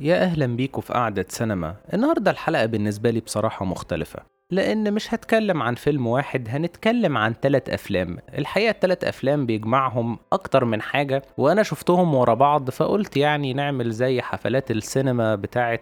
يا أهلا بيكم في قعدة سينما. النهاردة الحلقة بالنسبة لي بصراحة مختلفة. لأن مش هتكلم عن فيلم واحد هنتكلم عن ثلاث أفلام. الحقيقة الثلاث أفلام بيجمعهم أكتر من حاجة وأنا شفتهم ورا بعض فقلت يعني نعمل زي حفلات السينما بتاعة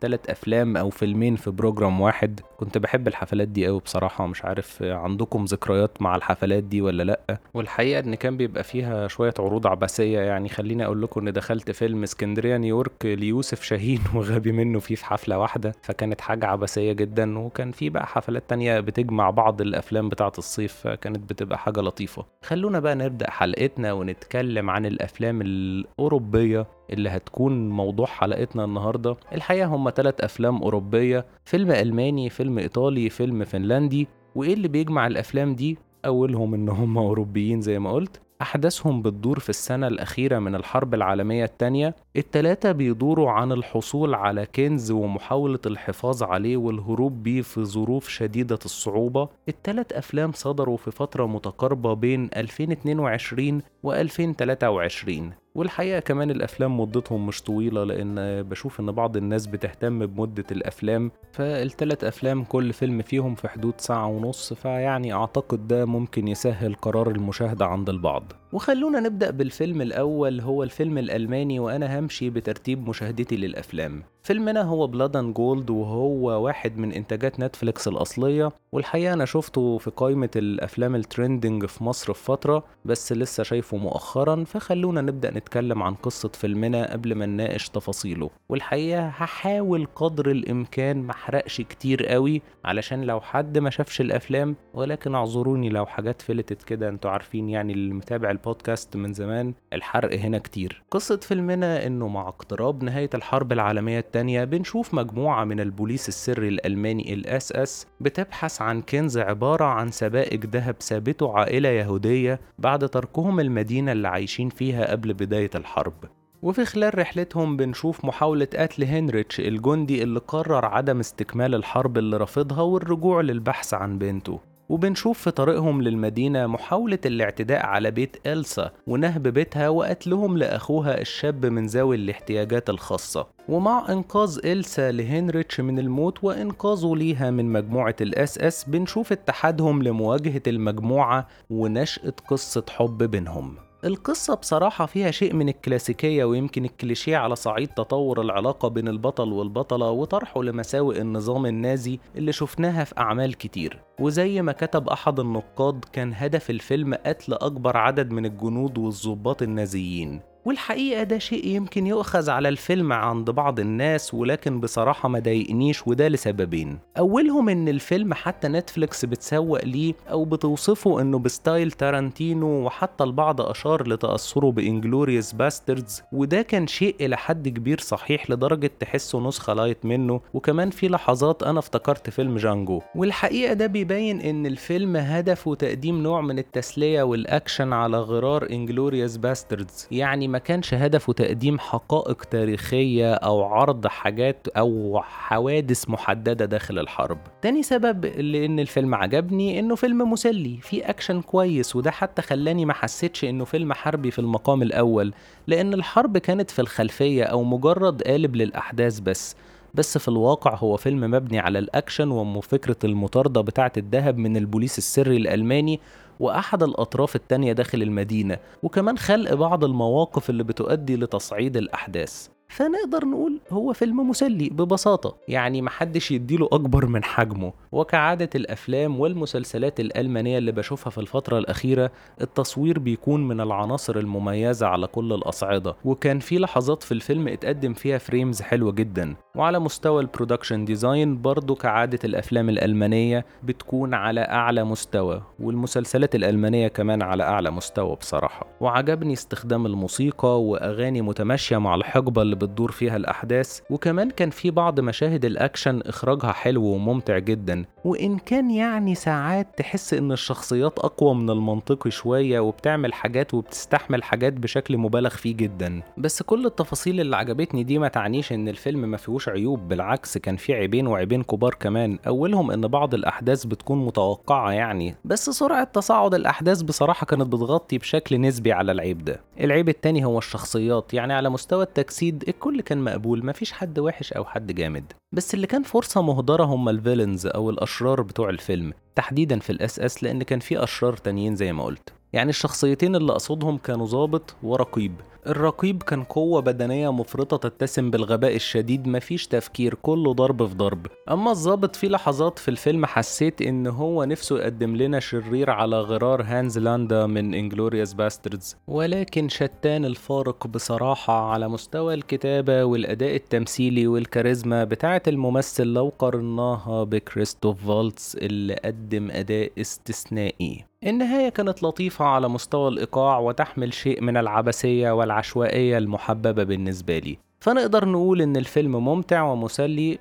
ثلاث أفلام أو فيلمين في program واحد. كنت بحب الحفلات دي قوي بصراحة مش عارف عندكم ذكريات مع الحفلات دي ولا لأ؟ والحقيقة إن كان بيبقى فيها شوية عروض عبثية يعني خليني أقول لكم إن دخلت فيلم اسكندرية نيويورك ليوسف شاهين وغبي منه فيه في حفلة واحدة فكانت حاجة عبثية جدا وكان في بقى حفلات تانية بتجمع بعض الأفلام بتاعة الصيف فكانت بتبقى حاجة لطيفة. خلونا بقى نبدأ حلقتنا ونتكلم عن الأفلام الأوروبية اللي هتكون موضوع حلقتنا النهاردة. الحقيقة هم ثلاث أفلام أوروبية فيلم ألماني فيلم إيطالي فيلم فنلندي. وإيه اللي بيجمع الأفلام دي؟ أولهم إن هم أوروبيين زي ما قلت. أحداثهم بتدور في السنة الأخيرة من الحرب العالمية التانية التلاتة بيدوروا عن الحصول على كنز ومحاولة الحفاظ عليه والهروب بيه في ظروف شديدة الصعوبة. التلات أفلام صدروا في فترة متقاربة بين 2022 و 2023 والحقيقة كمان الأفلام مدتهم مش طويلة لأن بشوف إن بعض الناس بتهتم بمدة الأفلام. فالتلات أفلام كل فيلم فيهم في حدود ساعة ونص فيعني أعتقد ده ممكن يسهل قرار المشاهدة عند البعض. وخلونا نبدأ بالفيلم الأول هو الفيلم الألماني وأنا همشي بترتيب مشاهدتي للأفلام. فيلمنا هو Blood & Gold وهو واحد من إنتاجات نتفليكس الأصلية. والحقيقة أنا شفته في قائمة الأفلام ال trending في مصر في فترة بس لسه شايفه مؤخرا. فخلونا نبدأ نتكلم عن قصة فيلمنا قبل ما نناقش تفاصيله والحقيقة هحاول قدر الإمكان محرقش كتير قوي علشان لو حد ما شافش الأفلام ولكن اعذروني لو حاجات فلتت كده أنتوا عارفين يعني اللي متابع البودكاست من زمان الحرق هنا كتير. قصة فيلمنا إنه مع اقتراب نهاية الحرب العالمية التانية بنشوف مجموعة من البوليس السري الألماني ال SS بتبحث عن كنز عبارة عن سبائك ذهب سابته عائلة يهودية بعد تركهم المدينة اللي عايشين فيها قبل بداية الحرب. وفي خلال رحلتهم بنشوف محاولة قتل هاينريش الجندي اللي قرر عدم استكمال الحرب اللي رافضها والرجوع للبحث عن بنته. وبنشوف في طريقهم للمدينة محاولة الاعتداء على بيت إلسا ونهب بيتها وقتلهم لأخوها الشاب من ذوي الاحتياجات الخاصة. ومع إنقاذ إلسا لهاينريش من الموت وإنقاذه ليها من مجموعة ال SS بنشوف اتحادهم لمواجهة المجموعة ونشأة قصة حب بينهم. القصة بصراحة فيها شيء من الكلاسيكية ويمكن الكليشيه على صعيد تطور العلاقة بين البطل والبطلة وطرحه لمساوئ النظام النازي اللي شفناها في أعمال كتير. وزي ما كتب أحد النقاد كان هدف الفيلم قتل أكبر عدد من الجنود والضباط النازيين. والحقيقة ده شيء يمكن يؤخذ على الفيلم عند بعض الناس ولكن بصراحة ما ضايقنيش وده لسببين. أولهم إن الفيلم حتى نتفليكس بتسوق ليه أو بتوصفه إنه ب style تارانتينو وحتى البعض أشار لتأثره ب Inglourious Basterds وده كان شيء إلى حد كبير صحيح لدرجة تحسه نسخة light منه وكمان في لحظات أنا افتكرت فيلم جانجو. والحقيقة ده بيبين إن الفيلم هدفه تقديم نوع من التسلية والأكشن على غرار Inglourious Basterds. يعني ما كانش هدفه تقديم حقائق تاريخية أو عرض حاجات أو حوادث محددة داخل الحرب. تاني سبب لأن الفيلم عجبني إنه فيلم مسلي فيه أكشن كويس وده حتى خلاني ما حسيتش إنه فيلم حربي في المقام الأول لأن الحرب كانت في الخلفية أو مجرد قالب للأحداث بس. بس في الواقع هو فيلم مبني على الأكشن وفكرة المطاردة بتاعة الذهب من البوليس السري الألماني وأحد الأطراف التانية داخل المدينة وكمان خلق بعض المواقف اللي بتؤدي لتصعيد الأحداث. فنقدر نقول هو فيلم مسلي ببساطة يعني محدش يديله أكبر من حجمه. وكعادة الأفلام والمسلسلات الألمانية اللي بشوفها في الفترة الأخيرة التصوير بيكون من العناصر المميزة على كل الأصعدة. وكان في لحظات في الفيلم اتقدم فيها frames حلوة جدا. وعلى مستوى ال production design برضو كعادة الأفلام الألمانية بتكون على أعلى مستوى والمسلسلات الألمانية كمان على أعلى مستوى بصراحة. وعجبني استخدام الموسيقى وأغاني متماشية مع الحقبة اللي بتدور فيها الأحداث وكمان كان في بعض مشاهد الأكشن إخراجها حلو وممتع جدا. وإن كان يعني ساعات تحس إن الشخصيات أقوى من المنطقي شوية وبتعمل حاجات وبتستحمل حاجات بشكل مبالغ فيه جدا. بس كل التفاصيل اللي عجبتني دي ما تعنيش إن الفيلم ما فيهوش عيوب بالعكس كان فيه عيبين وعيبين كبار كمان. أولهم إن بعض الأحداث بتكون متوقعة يعني بس سرعة تصاعد الأحداث بصراحة كانت بتغطي بشكل نسبي على العيب ده. العيب التاني هو الشخصيات يعني على مستوى التجسيد الكل كان مقبول مفيش حد وحش أو حد جامد. بس اللي كان فرصة مهدرة هم الفيلنز أو الأشرار بتوع الفيلم تحديدا في الأس أس لأن كان في أشرار تانيين زي ما قلت. يعني الشخصيتين اللي أقصدهم كانوا ظابط ورقيب. الرقيب كان قوة بدنية مفرطة تتسم بالغباء الشديد مفيش تفكير كله ضرب في ضرب. أما الظابط في لحظات في الفيلم حسيت إن هو نفسه يقدم لنا شرير على غرار هانز لاندا من Inglourious Basterds ولكن شتان الفارق بصراحة على مستوى الكتابة والأداء التمثيلي والكاريزما بتاعة الممثل لو قارناها بكريستوف فالتس اللي قدم أداء استثنائي. النهاية كانت لطيفة على مستوى الإيقاع وتحمل شيء من العبثية والعشوائية المحببة بالنسبة لي. فنقدر نقول إن الفيلم ممتع ومسلي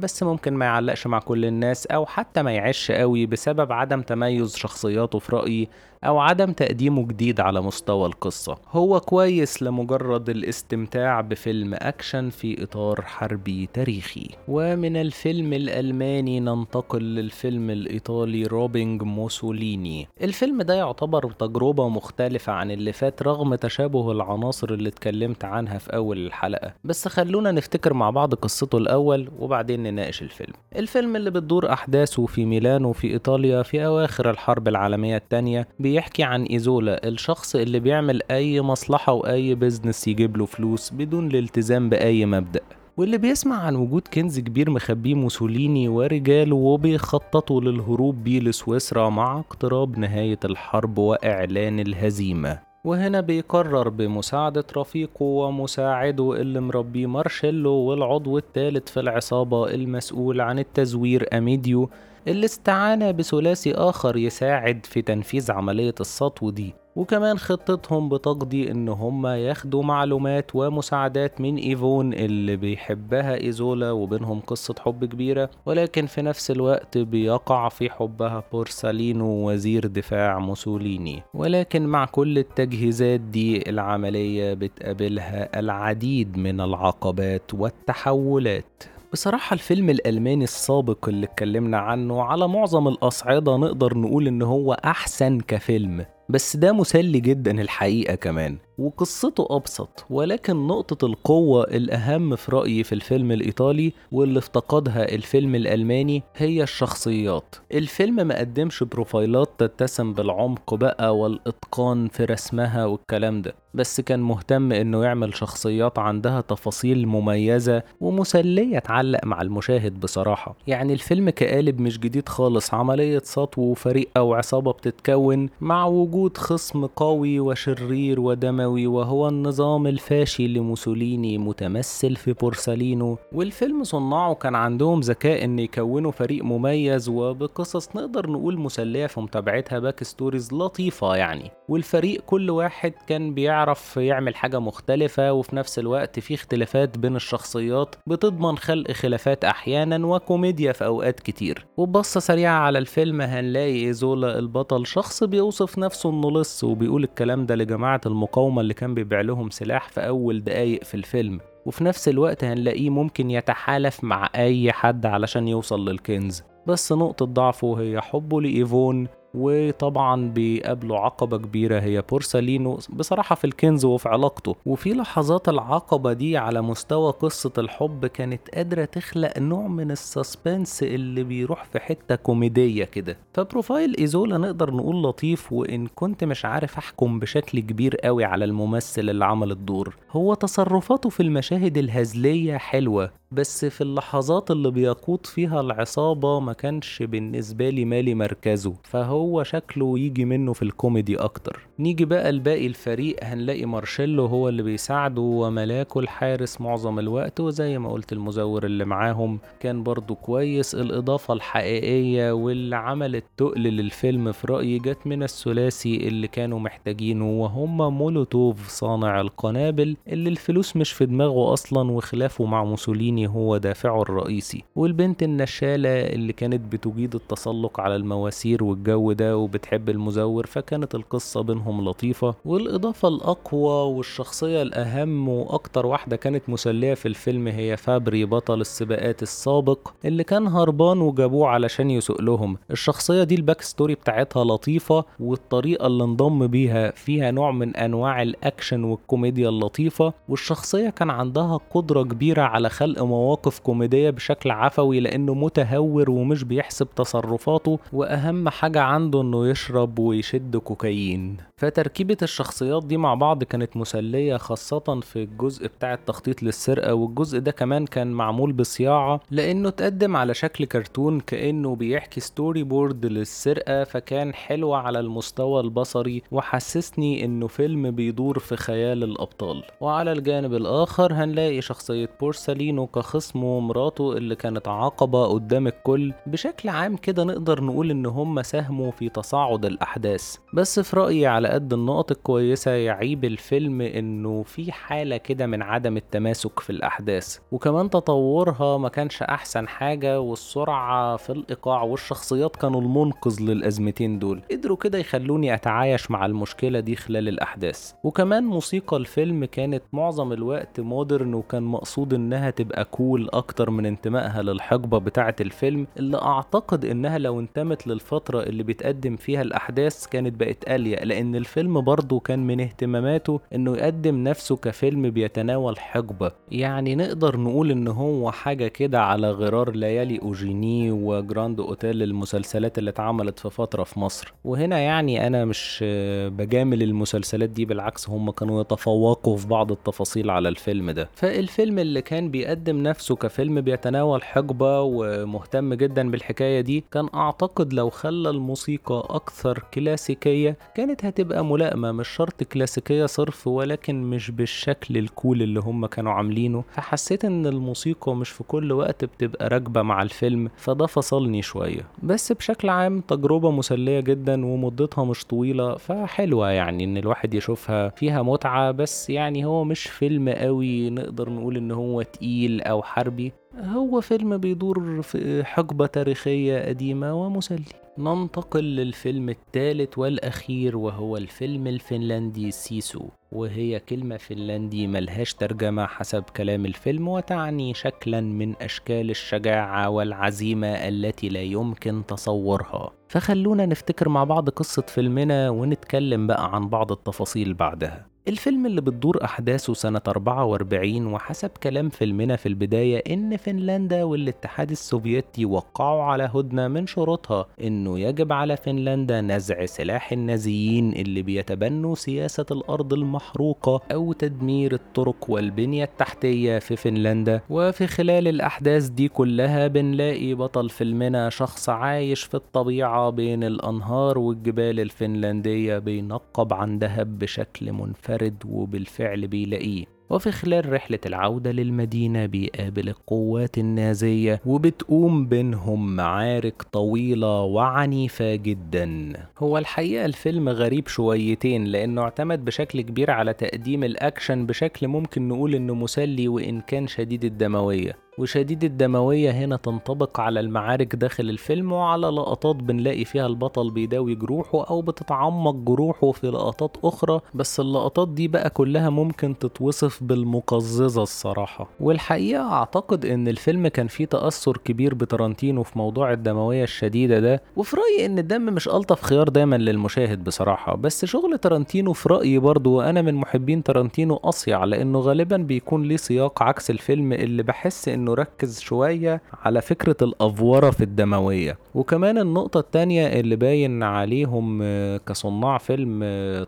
بس ممكن ما يعلقش مع كل الناس أو حتى ما يعيش قوي بسبب عدم تميز شخصياته في رأيي أو عدم تقديمه جديد على مستوى القصة. هو كويس لمجرد الاستمتاع بفيلم أكشن في إطار حربي تاريخي. ومن الفيلم الألماني ننتقل للفيلم الإيطالي Robbing Mussolini. الفيلم ده يعتبر تجربة مختلفة عن اللي فات رغم تشابه العناصر اللي اتكلمت عنها في أول الحلقة. بس خلونا نفتكر مع بعض قصته الأول وبعدين نناقش الفيلم. الفيلم اللي بتدور أحداثه في ميلانو في إيطاليا في أواخر الحرب العالمية الثانية بيحكي عن إيزولا الشخص اللي بيعمل أي مصلحة وأي business يجيب له فلوس بدون الالتزام بأي مبدأ. واللي بيسمع عن وجود كنز كبير مخبيه موسوليني ورجاله وبيخططوا للهروب بيه لسويسرا مع اقتراب نهاية الحرب وإعلان الهزيمة. وهنا بيقرر بمساعدة رفيقه ومساعده اللي مربيه مارشيلو والعضو الثالث في العصابة المسؤول عن التزوير أميديو. اللي استعان بثلاثي آخر يساعد في تنفيذ عملية السطو دي وكمان خطتهم بتقضي إن هم ياخدوا معلومات ومساعدات من إيفون اللي بيحبها إيزولا وبينهم قصة حب كبيرة ولكن في نفس الوقت بيقع في حبها بورسالينو وزير دفاع موسوليني. ولكن مع كل التجهيزات دي العملية بتقابلها العديد من العقبات والتحولات. بصراحة الفيلم الألماني السابق اللي اتكلمنا عنه على معظم الأصعدة نقدر نقول إن هو أحسن كفيلم بس ده مسلي جدا الحقيقة كمان. وقصته أبسط ولكن نقطة القوة الأهم في رأيي في الفيلم الإيطالي واللي افتقدها الفيلم الألماني هي الشخصيات. الفيلم ما قدمش بروفايلات تتسم بالعمق بقى والإتقان في رسمها والكلام ده بس كان مهتم إنه يعمل شخصيات عندها تفاصيل مميزة ومسلية تعلق مع المشاهد بصراحة. يعني الفيلم كقالب مش جديد خالص عملية سطو وفريق أو عصابة بتتكون مع وجود خصم قوي وشرير ودموي وهو النظام الفاشي لموسوليني متمثل في بورسالينو والفيلم صناعه كان عندهم ذكاء إن يكونوا فريق مميز وبقصص نقدر نقول مسلية في متابعتها back stories لطيفة يعني. والفريق كل واحد كان بيعرف يعمل حاجة مختلفة وفي نفس الوقت في اختلافات بين الشخصيات بتضمن خلق خلافات أحيانا وكوميديا في أوقات كتير. وبصة سريعة على الفيلم هنلاقي إيزولا البطل شخص بيوصف نفسه إنه لص وبيقول الكلام ده لجماعة المقاومة اللي كان بيبيع لهم سلاح في أول دقايق في الفيلم وفي نفس الوقت هنلاقيه ممكن يتحالف مع أي حد علشان يوصل للكنز. بس نقطة ضعفه هي حبه لإيفون وطبعا بيقابله عقبة كبيرة هي بورسالينو بصراحة في الكنز وفي علاقته. وفي لحظات العقبة دي على مستوى قصة الحب كانت قادرة تخلق نوع من ال suspense اللي بيروح في حتة كوميدية كده. ف profile إيزولا نقدر نقول لطيف وإن كنت مش عارف أحكم بشكل كبير قوي على الممثل اللي عمل الدور. هو تصرفاته في المشاهد الهزلية حلوة بس في اللحظات اللي بيقود فيها العصابة ما كانش بالنسبة لي مالي مركزه فهو شكله يجي منه في الكوميدي أكتر. نيجي بقى لباقي الفريق هنلاقي مارشيلو هو اللي بيساعده وملاكه الحارس معظم الوقت وزي ما قلت المزور اللي معاهم كان برضو كويس. الإضافة الحقيقية واللي عملت تقل للفيلم في رأيي جت من الثلاثي اللي كانوا محتاجينه وهم مولوتوف صانع القنابل اللي الفلوس مش في دماغه أصلا وخلافه مع موسوليني التاني هو دافعه الرئيسي والبنت النشالة اللي كانت بتجيد التسلق على المواسير والجو ده وبتحب المزور فكانت القصة بينهم لطيفة. والإضافة الأقوى والشخصية الأهم وأكتر واحدة كانت مسلية في الفيلم هي فابري بطل السباقات السابق اللي كان هربان وجابوه علشان يسوق لهم. الشخصية دي ال back story بتاعتها لطيفة والطريقة اللي انضم بيها فيها نوع من أنواع الأكشن والكوميديا اللطيفة والشخصية كان عندها قدرة كبيرة على خلق مواقف كوميدية بشكل عفوي لأنه متهور ومش بيحسب تصرفاته وأهم حاجة عنده إنه يشرب ويشد كوكايين. فتركيبة الشخصيات دي مع بعض كانت مسلية خاصة في الجزء بتاع التخطيط للسرقة والجزء ده كمان كان معمول بصياعة لأنه اتقدم على شكل كرتون كأنه بيحكي storyboard للسرقة فكان حلو على المستوى البصري وحسسني إنه فيلم بيدور في خيال الأبطال. وعلى الجانب الآخر هنلاقي شخصية بورسالينو كخصمه ومراته اللي كانت عقبة قدام الكل. بشكل عام كده نقدر نقول إن هم ساهموا في تصاعد الأحداث. بس في رأيي على قد النقط الكويسة يعيب الفيلم إنه في حالة كده من عدم التماسك في الأحداث. وكمان تطورها ما كانش أحسن حاجة والسرعة في الإيقاع والشخصيات كانوا المنقذ للأزمتين دول. قدروا كده يخلوني أتعايش مع المشكلة دي خلال الأحداث. وكمان موسيقى الفيلم كانت معظم الوقت مودرن وكان مقصود إنها تبقى كول أكتر من انتمائها للحقبة بتاعة الفيلم اللي أعتقد إنها لو انتمت للفترة اللي بيتقدم فيها الأحداث كانت بقت أليق لأن الفيلم برضه كان من اهتماماته إنه يقدم نفسه كفيلم بيتناول حقبة. يعني نقدر نقول إن هو حاجة كده على غرار ليالي أوجيني وجراند أوتيل المسلسلات اللي اتعملت في فترة في مصر. وهنا يعني أنا مش بجامل المسلسلات دي بالعكس هم كانوا يتفوقوا في بعض التفاصيل على الفيلم ده. فالفيلم اللي كان بيقدم نفسه كفيلم بيتناول حقبة ومهتم جدا بالحكاية دي كان أعتقد لو خلى الموسيقى أكثر كلاسيكية كانت هتبقى ملائمة مش شرط كلاسيكية صرف ولكن مش بالشكل ال cool اللي هم كانوا عاملينه. فحسيت إن الموسيقى مش في كل وقت بتبقى راكبة مع الفيلم فده فصلني شوية. بس بشكل عام تجربة مسلية جدا ومدتها مش طويلة فحلوة يعني إن الواحد يشوفها. فيها متعة بس يعني هو مش فيلم قوي نقدر نقول إن هو تقيل أو حربي هو فيلم بيدور في حقبة تاريخية قديمة ومسلي. ننتقل للفيلم الثالث والأخير وهو الفيلم الفنلندي سيسو. وهي كلمة فنلندي ملهاش ترجمة حسب كلام الفيلم وتعني شكلا من أشكال الشجاعة والعزيمة التي لا يمكن تصورها. فخلونا نفتكر مع بعض قصة فيلمنا ونتكلم بقى عن بعض التفاصيل بعدها. الفيلم اللي بتدور أحداثه سنة 44 وحسب كلام فيلمنا في البداية إن فنلندا والاتحاد السوفيتي وقعوا على هدنة من شروطها إنه يجب على فنلندا نزع سلاح النازيين اللي بيتبنوا سياسة الأرض المحروقة أو تدمير الطرق والبنية التحتية في فنلندا. وفي خلال الأحداث دي كلها بنلاقي بطل فيلمنا شخص عايش في الطبيعة بين الأنهار والجبال الفنلندية بينقب عن دهب بشكل منفرد. منفرد وبالفعل بيلاقيه. وفي خلال رحلة العودة للمدينة بيقابل القوات النازية وبتقوم بينهم معارك طويلة وعنيفة جدا. هو الحقيقة الفيلم غريب شويتين لأنه اعتمد بشكل كبير على تقديم الأكشن بشكل ممكن نقول إنه مسلي وإن كان شديد الدموية. وشديد الدموية هنا تنطبق على المعارك داخل الفيلم وعلى لقطات بنلاقي فيها البطل بيداوي جروحه أو بتتعمق جروحه في لقطات أخرى بس اللقطات دي بقى كلها ممكن تتوصف بالمقززة الصراحة. والحقيقة أعتقد إن الفيلم كان فيه تأثر كبير بترانتينو في موضوع الدموية الشديدة ده وفي رأيي إن الدم مش ألطف خيار دايما للمشاهد بصراحة. بس شغل ترانتينو في رأيي برضو وأنا من محبين ترانتينو أصيع لأنه غالبا بيكون ليه سياق عكس الفيلم اللي بحس إنه ركز شوية على فكرة الأفورة في الدموية. وكمان النقطة التانية اللي باين عليهم كصناع فيلم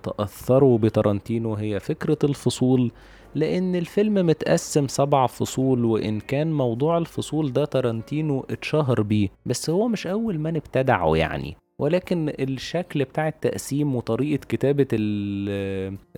تأثروا بترانتينو هي فكرة الفصول لأن الفيلم متقسم سبع فصول وإن كان موضوع الفصول ده ترانتينو اتشهر بيه بس هو مش أول من ابتدعه يعني. ولكن الشكل بتاع التقسيم وطريقة كتابة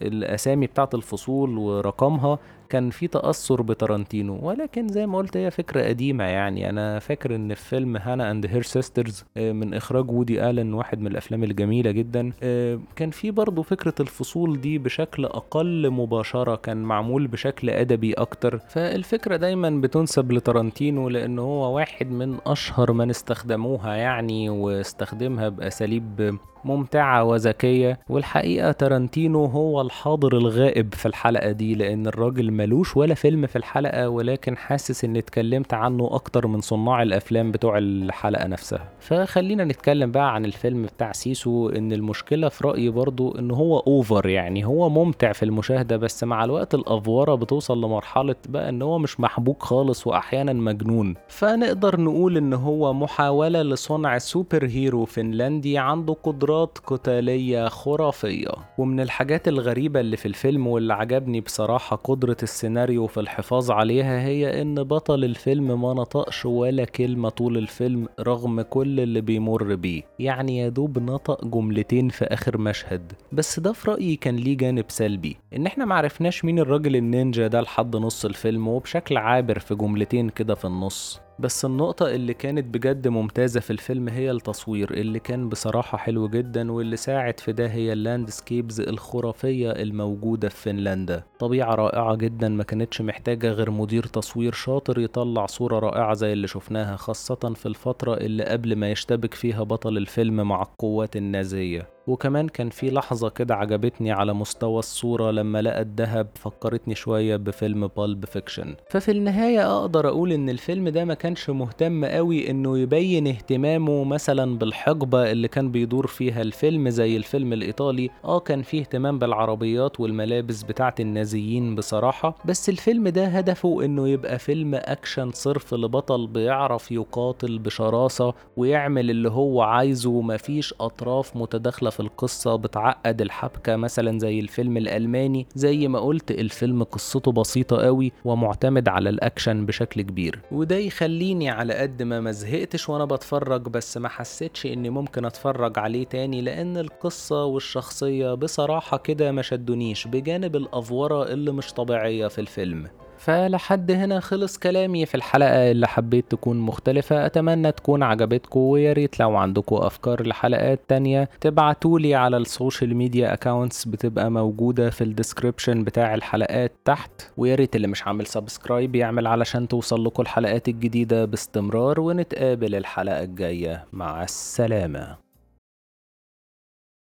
الأسامي بتاعة الفصول ورقمها كان في تأثر بتارانتينو ولكن زي ما قلت هي فكرة قديمة يعني. أنا فاكر إن في فيلم Hannah and Her Sisters من إخراج وودي آلن واحد من الأفلام الجميلة جدا. آه، كان في برضه فكرة الفصول دي بشكل أقل مباشرة كان معمول بشكل أدبي أكتر. فالفكرة دايما بتنسب لتارانتينو لأن هو واحد من أشهر من استخدموها يعني واستخدمها بأساليب ممتعة وذكية والحقيقة تارانتينو هو الحاضر الغائب في الحلقة دي لأن الراجل ملوش ولا فيلم في الحلقة ولكن حاسس إني اتكلمت عنه أكتر من صناع الأفلام بتوع الحلقة نفسها. فخلينا نتكلم بقى عن الفيلم بتاع سيسو إن المشكلة في رأيي برضو إن هو over يعني هو ممتع في المشاهدة بس مع الوقت الأفورة بتوصل لمرحلة بقى إن هو مش محبوك خالص وأحيانا مجنون. فنقدر نقول إن هو محاولة لصنع superhero فنلندي عنده قدرات قتالية خرافية. ومن الحاجات الغريبة اللي في الفيلم واللي عجبني بصراحة قدرة السيناريو في الحفاظ عليها هي إن بطل الفيلم ما نطقش ولا كلمة طول الفيلم رغم كل اللي بيمر بيه. يعني يا دوب نطق جملتين في آخر مشهد. بس ده في رأيي كان ليه جانب سلبي. إن إحنا معرفناش مين الراجل النينجا ده لحد نص الفيلم وبشكل عابر في جملتين كده في النص. بس النقطة اللي كانت بجد ممتازة في الفيلم هي التصوير اللي كان بصراحة حلو جدا واللي ساعد في ده هي ال landscapes الخرافية الموجودة في فنلندا. طبيعة رائعة جدا ما كانتش محتاجة غير مدير تصوير شاطر يطلع صورة رائعة زي اللي شفناها خاصة في الفترة اللي قبل ما يشتبك فيها بطل الفيلم مع القوات النازية. وكمان كان في لحظة كده عجبتني على مستوى الصورة لما لقى الدهب فكرتني شوية بفيلم Pulp Fiction ففي النهاية أقدر أقول إن الفيلم ده ما كانش مهتم قوي إنه يبين اهتمامه مثلا بالحقبة اللي كان بيدور فيها الفيلم زي الفيلم الإيطالي. آه كان فيه اهتمام بالعربيات والملابس بتاعة النازيين بصراحة. بس الفيلم ده هدفه إنه يبقى فيلم أكشن صرف لبطل بيعرف يقاتل بشراسة ويعمل اللي هو عايزه. ومفيش أطراف متداخلة في القصة بتعقد الحبكة مثلا زي الفيلم الألماني زي ما قلت الفيلم قصته بسيطة قوي ومعتمد على الأكشن بشكل كبير. وده يخليني على قد ما مزهقتش وأنا بتفرج بس ما حسيتش إني ممكن أتفرج عليه تاني لأن القصة والشخصية بصراحة كده ما شدونيش بجانب الأفورة اللي مش طبيعية في الفيلم. فلحد هنا خلص كلامي في الحلقة اللي حبيت تكون مختلفة. أتمنى تكون عجبتكم ويا ريت لو عندكم أفكار لحلقات تانية تبعتولي على ال social media accounts بتبقى موجودة في ال description بتاع الحلقات تحت. ويا ريت اللي مش عامل سبسكرايب يعمل علشان توصل لكم الحلقات الجديدة باستمرار ونتقابل الحلقة الجاية. مع السلامة.